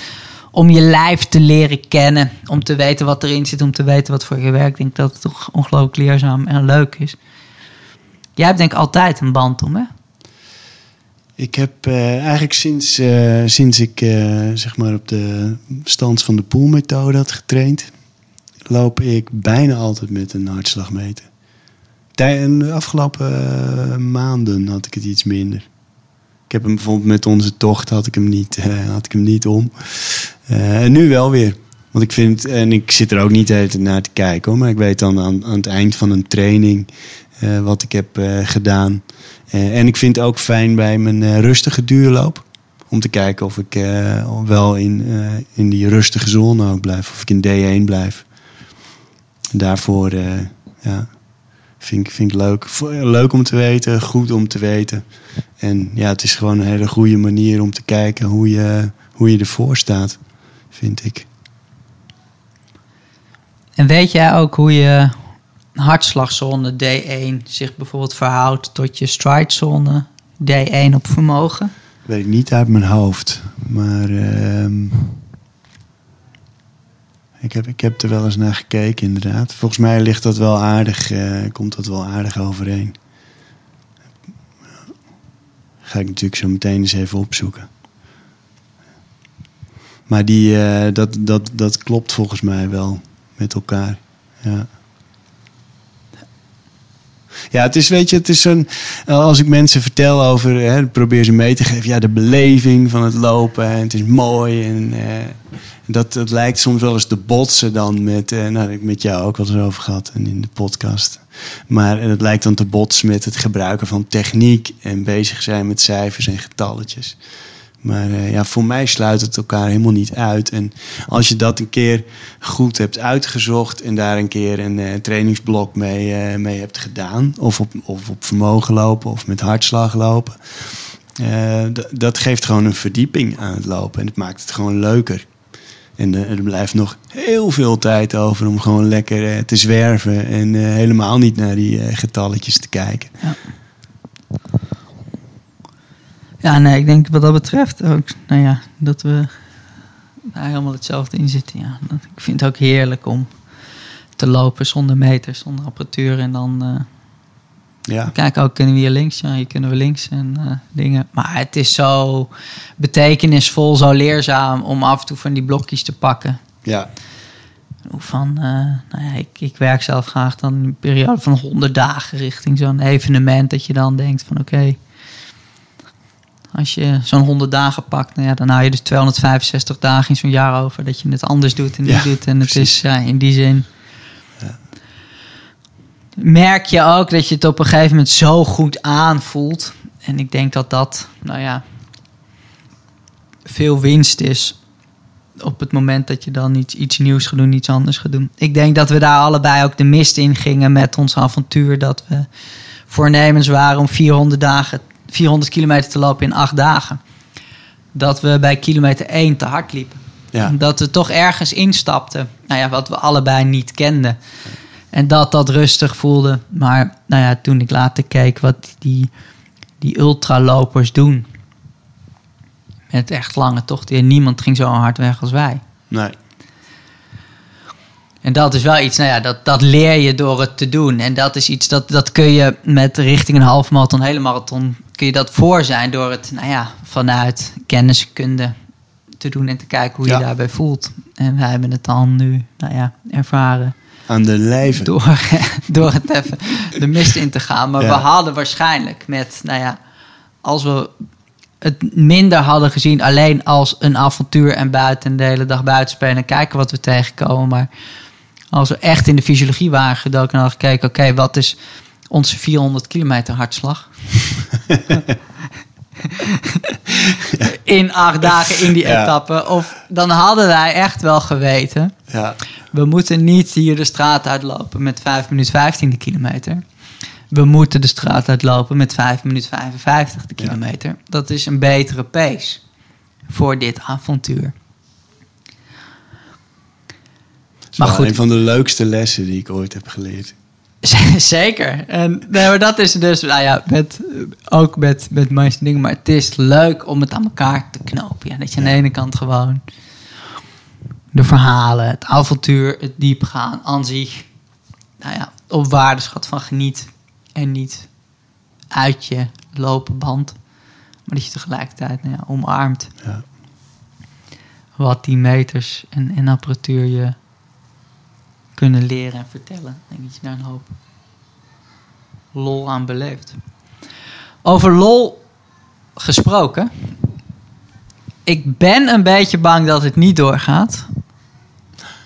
Speaker 1: Om je lijf te leren kennen, om te weten wat erin zit, om te weten wat voor je werkt. Ik denk dat het toch ongelooflijk leerzaam en leuk is. Jij hebt denk ik altijd een band om, hè?
Speaker 2: Ik heb eh, eigenlijk sinds, eh, sinds ik eh, zeg maar op de stand van de poolmethode had getraind, loop ik bijna altijd met een hartslagmeter. De afgelopen eh, maanden had ik het iets minder. Ik heb hem bijvoorbeeld met onze tocht had ik hem niet, eh, had ik hem niet om. Eh, en nu wel weer. Want ik vind, en ik zit er ook niet de naar te kijken hoor, maar ik weet dan aan, aan het eind van een training wat ik heb gedaan. En ik vind het ook fijn bij mijn rustige duurloop. Om te kijken of ik wel in, in die rustige zone ook blijf. Of ik in D1 blijf. Daarvoor, eh, ja. Vind ik, vind ik leuk. Leuk om te weten, goed om te weten. En ja, het is gewoon een hele goede manier om te kijken hoe je, hoe je ervoor staat, vind ik.
Speaker 1: En weet jij ook hoe je hartslagzone D1 zich bijvoorbeeld verhoudt tot je stridezone D1 op vermogen?
Speaker 2: Weet ik niet uit mijn hoofd. Maar ehm, ik, heb, ik heb er wel eens naar gekeken, inderdaad. Volgens mij ligt dat wel aardig, eh, komt dat wel aardig overeen. Ga ik natuurlijk zo meteen eens even opzoeken. Maar die, eh, dat, dat, dat klopt volgens mij wel met elkaar. Ja. Ja, het is, weet je, het is zo'n. Als ik mensen vertel over. Hè, probeer ze mee te geven. Ja, de beleving van het lopen. En het is mooi. En eh, dat, lijkt soms wel eens te botsen dan met. eh, nou, ik met jou ook eens over gehad. En in de podcast. Maar het lijkt dan te botsen met het gebruiken van techniek. En bezig zijn met cijfers en getalletjes. Maar eh, ja, voor mij sluit het elkaar helemaal niet uit. En als je dat een keer goed hebt uitgezocht en daar een keer een eh, trainingsblok mee, eh, mee hebt gedaan, of op, of op vermogen lopen of met hartslag lopen, eh, dat geeft gewoon een verdieping aan het lopen en het maakt het gewoon leuker. En eh, er blijft nog heel veel tijd over om gewoon lekker eh, te zwerven en eh, helemaal niet naar die getalletjes te kijken.
Speaker 1: Ja, nee, ik denk wat dat betreft ook, nou ja, dat we daar helemaal hetzelfde in zitten. Ja. Ik vind het ook heerlijk om te lopen zonder meters, zonder apparatuur. En dan
Speaker 2: Ja,
Speaker 1: kijken ook, kunnen we hier links? Ja, hier kunnen we links en eh, dingen. Maar het is zo betekenisvol, zo leerzaam om af en toe van die blokjes te pakken.
Speaker 2: ja,
Speaker 1: Van, eh, nou ja, ik, ik werk zelf graag dan een periode van 100 dagen richting zo'n evenement. Dat je dan denkt van oké, als je zo'n 100 dagen pakt, nou ja, dan hou je dus 265 dagen in zo'n jaar over. Dat je het anders doet en niet
Speaker 2: Ja,
Speaker 1: doet. En het
Speaker 2: precies.
Speaker 1: is ja, in die zin... Merk je ook dat je het op een gegeven moment zo goed aanvoelt. En ik denk dat dat, nou ja, veel winst is op het moment dat je dan iets, iets nieuws gaat doen, iets anders gaat doen. Ik denk dat we daar allebei ook de mist in gingen met ons avontuur. Dat we voornemens waren om 400, dagen, 400 kilometer te lopen in acht dagen. Dat we bij kilometer 1 te hard liepen.
Speaker 2: ja.
Speaker 1: Dat we toch ergens instapten. Nou ja, wat we allebei niet kenden. En dat dat rustig voelde. Maar nou ja, toen ik later keek wat die, die ultralopers doen. Met echt lange tochten. En niemand ging zo hard weg als wij.
Speaker 2: Nee.
Speaker 1: En dat is wel iets, nou ja, dat, dat leer je door het te doen. En dat is iets, dat, dat kun je met richting een half marathon, hele marathon, kun je dat voor zijn door het, nou ja, vanuit kenniskunde te doen en te kijken hoe je
Speaker 2: Ja.
Speaker 1: daarbij voelt. En wij hebben het dan nu, nou ja, ervaren
Speaker 2: Aan de lijve.
Speaker 1: door, door het even de mist in te gaan. Maar
Speaker 2: Ja.
Speaker 1: we hadden waarschijnlijk met, nou ja, als we het minder hadden gezien, alleen als een avontuur en buiten de hele dag buiten spelen en kijken wat we tegenkomen. Maar als we echt in de fysiologie waren gedoken en hadden gekeken, oké, wat is onze 400 kilometer hartslag? in acht dagen in die
Speaker 2: Ja.
Speaker 1: etappe. Of dan hadden wij echt wel geweten.
Speaker 2: Ja,
Speaker 1: We moeten niet hier de straat uitlopen met 5 minuten 15 de kilometer. We moeten de straat uitlopen met 5 minuten 55 de
Speaker 2: Ja.
Speaker 1: kilometer. Dat is een betere pace voor dit avontuur. Maar goed.
Speaker 2: een van de leukste lessen die ik ooit heb geleerd.
Speaker 1: Zeker. En nee, maar dat is dus, nou ja, met, ook met, met meeste dingen. Maar het is leuk om het aan elkaar te knopen. Ja, dat je aan de ene kant gewoon de verhalen, het avontuur, het diepgaan aan zich. Nou ja, op waardeschat van geniet. En niet uit je lopen band. Maar dat je tegelijkertijd nou ja, omarmt
Speaker 2: Ja.
Speaker 1: wat die meters en, en apparatuur je kunnen leren en vertellen. Ik denk dat je daar een hoop lol aan beleeft. Over lol gesproken. Ik ben een beetje bang dat het niet doorgaat.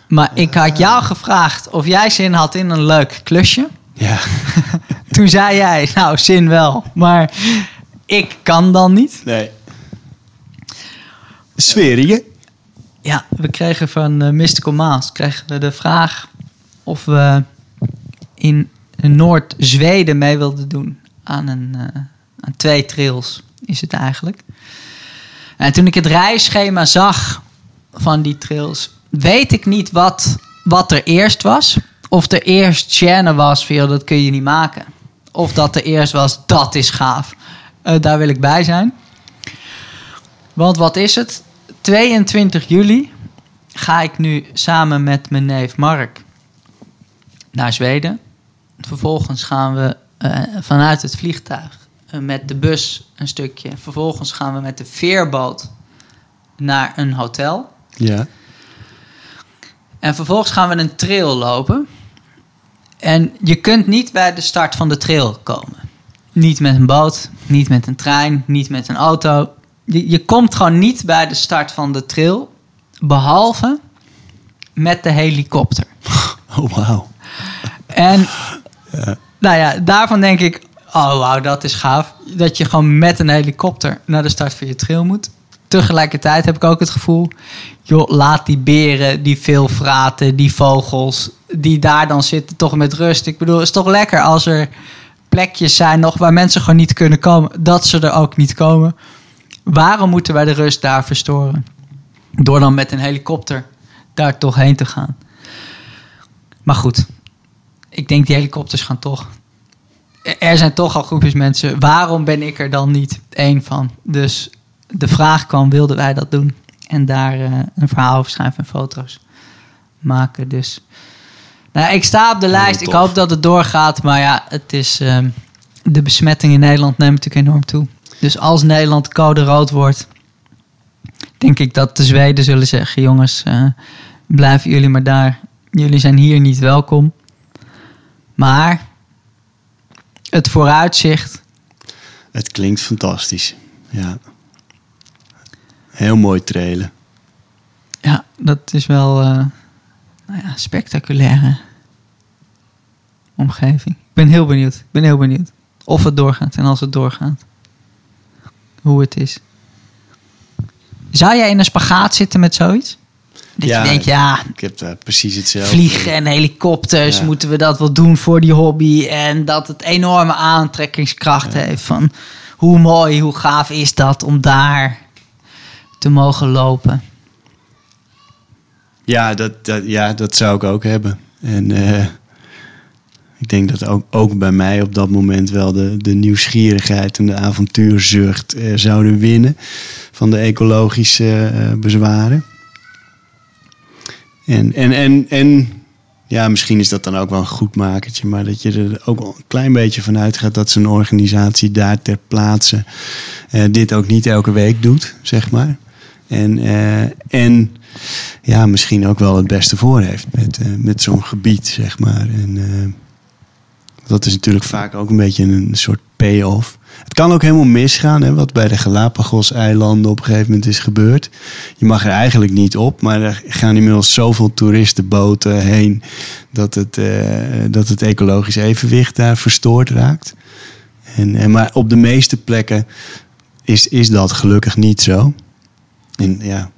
Speaker 1: Maar ik had jou gevraagd of jij zin had in een leuk klusje.
Speaker 2: Ja.
Speaker 1: Toen zei jij, nou zin wel, maar ik kan dan niet.
Speaker 2: Nee. Sfeerige.
Speaker 1: Ja, we kregen van eh, Mystical Maas kregen we de vraag of we in Noord-Zweden mee wilde doen. Aan, een, eh, aan twee trails is het eigenlijk. En toen ik het reisschema zag van die trails, weet ik niet wat, wat er eerst was. Of er eerst Chenne was, joh, dat kun je niet maken. Of dat er eerst was, dat is gaaf. Eh, daar wil ik bij zijn. Want wat is het? 22 juli ga ik nu samen met mijn neef Mark naar Zweden. Vervolgens gaan we eh, vanuit het vliegtuig eh, met de bus een stukje. Vervolgens gaan we met de veerboot naar een hotel.
Speaker 2: Ja.
Speaker 1: En vervolgens gaan we een trail lopen. En je kunt niet bij de start van de trail komen. Niet met een boot, niet met een trein, niet met een auto. Je, je komt gewoon niet bij de start van de trail. Behalve met de helikopter.
Speaker 2: Oh, wauw.
Speaker 1: En nou ja, daarvan denk ik, oh wauw, dat is gaaf. Dat je gewoon met een helikopter naar de start van je trail moet. Tegelijkertijd heb ik ook het gevoel, joh, laat die beren, die veelvraten, die vogels, die daar dan zitten, toch met rust. Ik bedoel, het is toch lekker als er plekjes zijn nog waar mensen gewoon niet kunnen komen, dat ze er ook niet komen. Waarom moeten wij de rust daar verstoren? Door dan met een helikopter daar toch heen te gaan. Maar goed, ik denk die helikopters gaan toch. Er zijn toch al groepjes mensen. Waarom ben ik er dan niet één van? Dus de vraag kwam, wilden wij dat doen? En daar uh, een verhaal over schrijven en foto's maken. Dus nou, ik sta op de lijst. Ik hoop dat het doorgaat. Maar ja, het is, uh, de besmetting in Nederland neemt natuurlijk enorm toe. Dus als Nederland code rood wordt, denk ik dat de Zweden zullen zeggen: jongens, uh, blijven jullie maar daar. Jullie zijn hier niet welkom. Maar het vooruitzicht.
Speaker 2: Het klinkt fantastisch. Ja. Heel mooi trailen.
Speaker 1: Ja, dat is wel uh, nou ja, spectaculaire omgeving. Ik ben heel benieuwd. Ik ben heel benieuwd of het doorgaat en als het doorgaat. Hoe het is. Zou jij in een spagaat zitten met zoiets? Dat
Speaker 2: ja,
Speaker 1: je denkt, ja,
Speaker 2: ik heb uh, precies hetzelfde.
Speaker 1: Vliegen en helikopters, ja. moeten we dat wel doen voor die hobby? En dat het enorme aantrekkingskracht ja. heeft van hoe mooi, hoe gaaf is dat om daar te mogen lopen?
Speaker 2: Ja, dat, dat ja, dat zou ik ook hebben. En uh, ik denk dat ook, ook bij mij op dat moment wel de, de nieuwsgierigheid en de avontuurzucht uh, zouden winnen van de ecologische bezwaren. En, en, en, en ja, misschien is dat dan ook wel een goed makertje, maar dat je er ook een klein beetje van uitgaat dat zo'n organisatie daar ter plaatse uh, dit ook niet elke week doet, zeg maar. En, uh, en ja, misschien ook wel het beste voor heeft met, uh, met zo'n gebied, zeg maar. En dat is natuurlijk vaak ook een beetje een soort payoff. Het kan ook helemaal misgaan, hè, wat bij de Galapagos-eilanden op een gegeven moment is gebeurd. Je mag er eigenlijk niet op, maar er gaan inmiddels zoveel toeristenboten heen dat het, uh, dat het ecologisch evenwicht daar verstoord raakt. En, en, maar op de meeste plekken is, is dat gelukkig niet zo. En ja,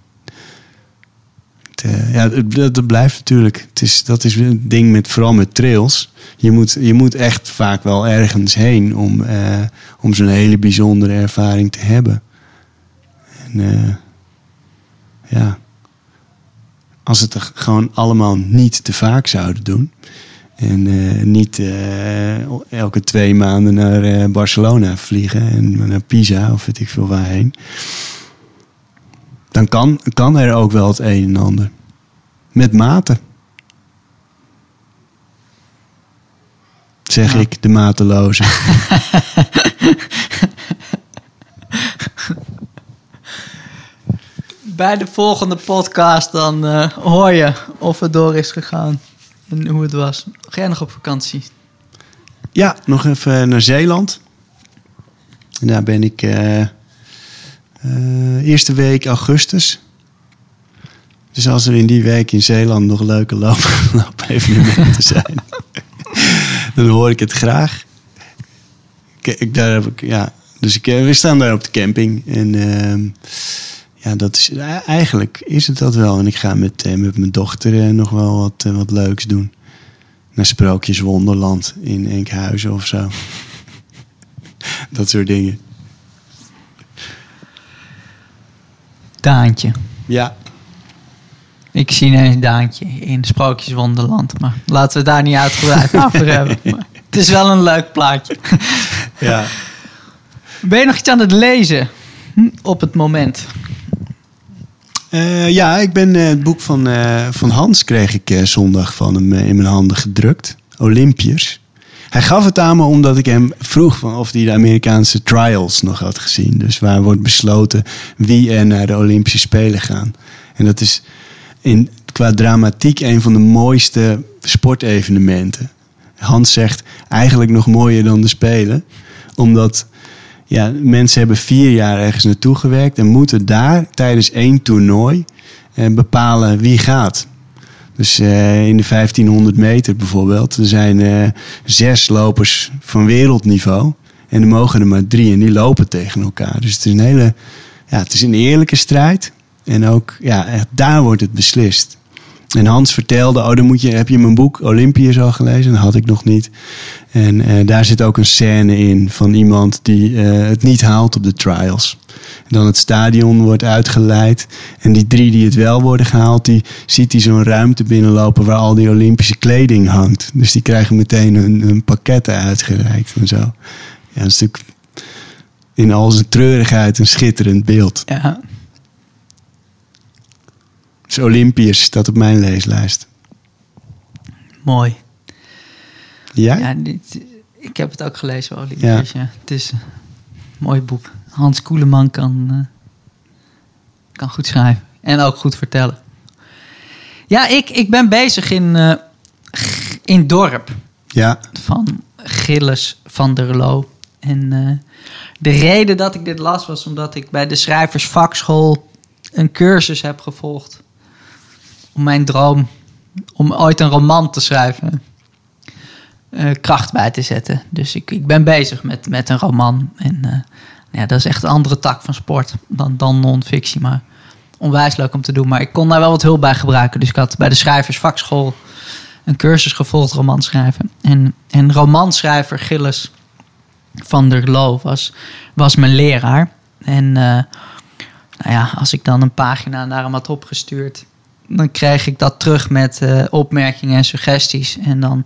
Speaker 2: uh, ja, dat, dat, blijft natuurlijk. Het is, dat is een ding met vooral met trails. Je moet, je moet echt vaak wel ergens heen om, uh, om zo'n hele bijzondere ervaring te hebben. En uh, ja, als het er gewoon allemaal niet te vaak zouden doen. En niet elke twee maanden naar Barcelona vliegen en naar Pisa of weet ik veel waarheen dan kan, kan er ook wel het een en ander. Met mate. Zeg ja. ik, de mateloze.
Speaker 1: Bij de volgende podcast dan uh, hoor je of het door is gegaan en hoe het was. Ga jij nog op vakantie?
Speaker 2: Ja, nog even naar Zeeland. En daar ben ik... Uh, uh, eerste week augustus. Dus als er in die week in Zeeland nog leuke loop, loopevenementen zijn, dan hoor ik het graag. Ik, daar heb ik, ja, dus ik, we staan daar op de camping. En uh, ja, dat is, eigenlijk is het dat wel. En ik ga met, uh, met mijn dochter nog wel wat, wat leuks doen. naar Sprookjeswonderland in Enkhuizen of zo. dat soort dingen.
Speaker 1: Daantje.
Speaker 2: Ja,
Speaker 1: Ik zie ineens Daantje in Sprookjeswonderland. Maar laten we daar niet uitgebreid over hebben. Maar het is wel een leuk plaatje.
Speaker 2: ja.
Speaker 1: Ben je nog iets aan het lezen? Op het moment.
Speaker 2: Eh, ja, ik ben eh, het boek van, eh, van Hans kreeg ik zondag van hem in mijn handen gedrukt. Olympiërs. Hij gaf het aan me omdat ik hem vroeg of hij de Amerikaanse trials nog had gezien. Dus waar wordt besloten wie er naar de Olympische Spelen gaan. En dat is in, qua dramatiek een van de mooiste sportevenementen. Hans zegt eigenlijk nog mooier dan de Spelen. Omdat ja, mensen hebben vier jaar ergens naartoe gewerkt en moeten daar tijdens één toernooi eh, bepalen wie gaat. Dus eh, in de 1500 meter bijvoorbeeld, er zijn eh, zes lopers van wereldniveau. En er mogen er maar drie en die lopen tegen elkaar. Dus het is een hele, ja, het is een eerlijke strijd. En ook, ja, daar wordt het beslist. En Hans vertelde, oh, dan moet je, heb je mijn boek Olympiërs al gelezen? Dat had ik nog niet. En eh, daar zit ook een scène in van iemand die eh, het niet haalt op de trials. En dan het stadion wordt uitgeleid. En die drie die het wel worden gehaald, die ziet hij zo'n ruimte binnenlopen waar al die Olympische kleding hangt. Dus die krijgen meteen hun, pakketten uitgereikt en zo. Ja, een stuk in al zijn treurigheid een schitterend beeld.
Speaker 1: Ja.
Speaker 2: Dus Olympiërs staat op mijn leeslijst.
Speaker 1: Mooi.
Speaker 2: Ja?
Speaker 1: Ja, dit, ik heb het ook gelezen, Olympiërs. Ja. Het is een mooi boek. Hans Koeleman kan, eh, kan goed schrijven. En ook goed vertellen. Ja, ik, ik ben bezig in, G- in Dorp.
Speaker 2: Ja.
Speaker 1: Van Gilles van der Loo. En eh, de reden dat ik dit las was omdat ik bij de schrijversvakschool een cursus heb gevolgd. Om mijn droom om ooit een roman te schrijven eh, kracht bij te zetten. Dus ik, ik ben bezig met, met een roman. En eh, ja, dat is echt een andere tak van sport dan, dan non-fictie. Maar onwijs leuk om te doen. Maar ik kon daar wel wat hulp bij gebruiken. Dus ik had bij de schrijversvakschool een cursus gevolgd roman schrijven. En, en romanschrijver Gilles van der Loo was, was mijn leraar. En eh, nou ja, als ik dan een pagina naar hem had opgestuurd... dan kreeg ik dat terug met eh, opmerkingen en suggesties. En dan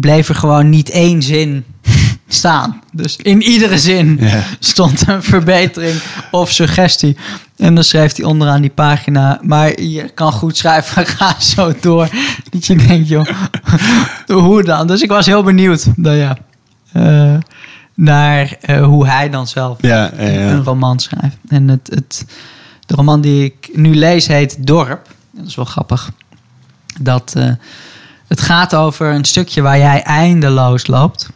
Speaker 1: bleef er gewoon niet één zin staan. Dus in iedere zin stond een verbetering of suggestie. En dan schreef hij onderaan die pagina... maar je kan goed schrijven, ga zo door. Dat je denkt, joh, hoe dan? Dus ik was heel benieuwd nou ja, eh, naar eh, hoe hij dan zelf
Speaker 2: Ja, ja, ja.
Speaker 1: een roman schrijft. En het, het, de roman die ik nu lees heet Dorp. Dat is wel grappig. Dat, eh, het gaat over een stukje waar jij eindeloos loopt.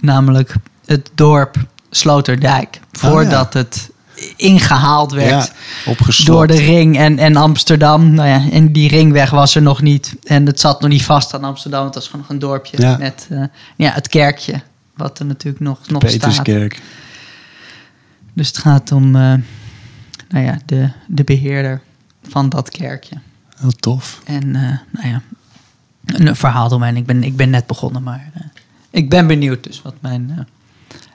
Speaker 1: Namelijk het dorp Sloterdijk. Voordat het ingehaald werd
Speaker 2: Ja,
Speaker 1: door de ring en, en Amsterdam. Nou ja, en die ringweg was er nog niet. En het zat nog niet vast aan Amsterdam. Het was gewoon nog een dorpje
Speaker 2: Ja.
Speaker 1: met eh, ja, het kerkje. Wat er natuurlijk nog, nog staat.
Speaker 2: Peterskerk.
Speaker 1: Dus het gaat om eh, nou ja, de, de beheerder van dat kerkje.
Speaker 2: Heel tof.
Speaker 1: En eh, nou ja, een verhaal omheen. Ik ben, ik ben net begonnen, maar eh, ik ben benieuwd dus wat mijn eh,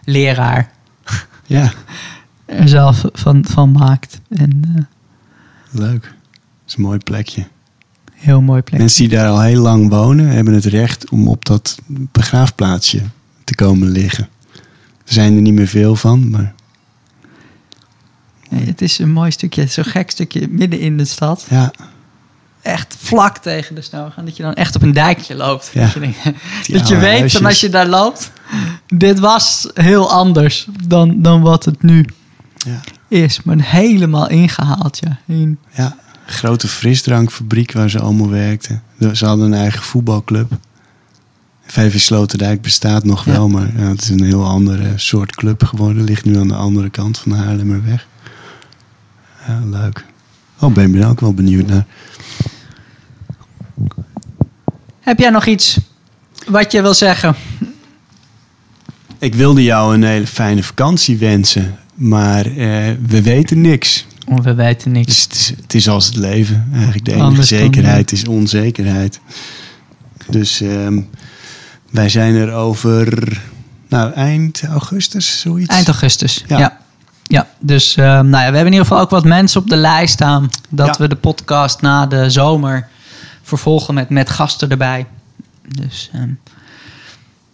Speaker 1: leraar
Speaker 2: Ja,
Speaker 1: er zelf van, van maakt. En
Speaker 2: leuk. Dat is een mooi plekje.
Speaker 1: heel mooi plek.
Speaker 2: Mensen die daar al heel lang wonen, hebben het recht om op dat begraafplaatsje te komen liggen. Er zijn er niet meer veel van, maar
Speaker 1: Nee, het is een mooi stukje, zo'n gek stukje midden in de stad.
Speaker 2: ja,
Speaker 1: Echt vlak tegen de sneeuw gaan. Dat je dan echt op een dijkje loopt.
Speaker 2: Ja.
Speaker 1: Dat je, denkt- dat je weet van als je daar loopt. Dit was heel anders dan, dan wat het nu
Speaker 2: ja,
Speaker 1: is. Maar helemaal ingehaald. Ja. In,
Speaker 2: ja. Grote frisdrankfabriek waar ze allemaal werkten. Ze hadden een eigen voetbalclub. VV Sloterdijk bestaat nog
Speaker 1: Ja.
Speaker 2: wel, maar ja, het is een heel andere soort club geworden. Ligt nu aan de andere kant van de Haarlemmerweg. Ja, leuk. Oh, ben je er ook wel benieuwd naar.
Speaker 1: Heb jij nog iets wat je wil zeggen?
Speaker 2: Ik wilde jou een hele fijne vakantie wensen, maar eh, we weten niks.
Speaker 1: We weten niks.
Speaker 2: Dus het is, het is als het leven. Eigenlijk de enige
Speaker 1: Anders dan,
Speaker 2: zekerheid is onzekerheid. Dus ehm, wij zijn er over nou, eind augustus, zoiets.
Speaker 1: Eind augustus,
Speaker 2: Ja.
Speaker 1: ja. Ja. dus ehm, nou ja, we hebben in ieder geval ook wat mensen op de lijst staan. Dat
Speaker 2: Ja.
Speaker 1: we de podcast na de zomer vervolgen met, met gasten erbij. Dus, ehm,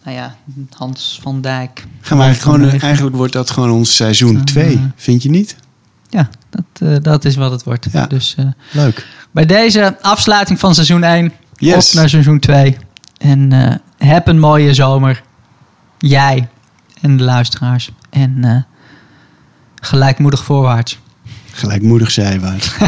Speaker 1: nou ja, Hans van Dijk.
Speaker 2: Gaan we eigenlijk, gewoon, eigenlijk wordt dat gewoon ons seizoen
Speaker 1: Dan,
Speaker 2: 2,
Speaker 1: eh,
Speaker 2: vind je niet?
Speaker 1: Ja, dat, eh, dat is wat het wordt.
Speaker 2: Ja.
Speaker 1: Dus eh,
Speaker 2: Leuk.
Speaker 1: bij deze afsluiting van seizoen 1,
Speaker 2: Yes.
Speaker 1: op naar seizoen 2. En eh, heb een mooie zomer. Jij en de luisteraars. En gelijkmoedig voorwaarts.
Speaker 2: Gelijkmoedig zijwaarts.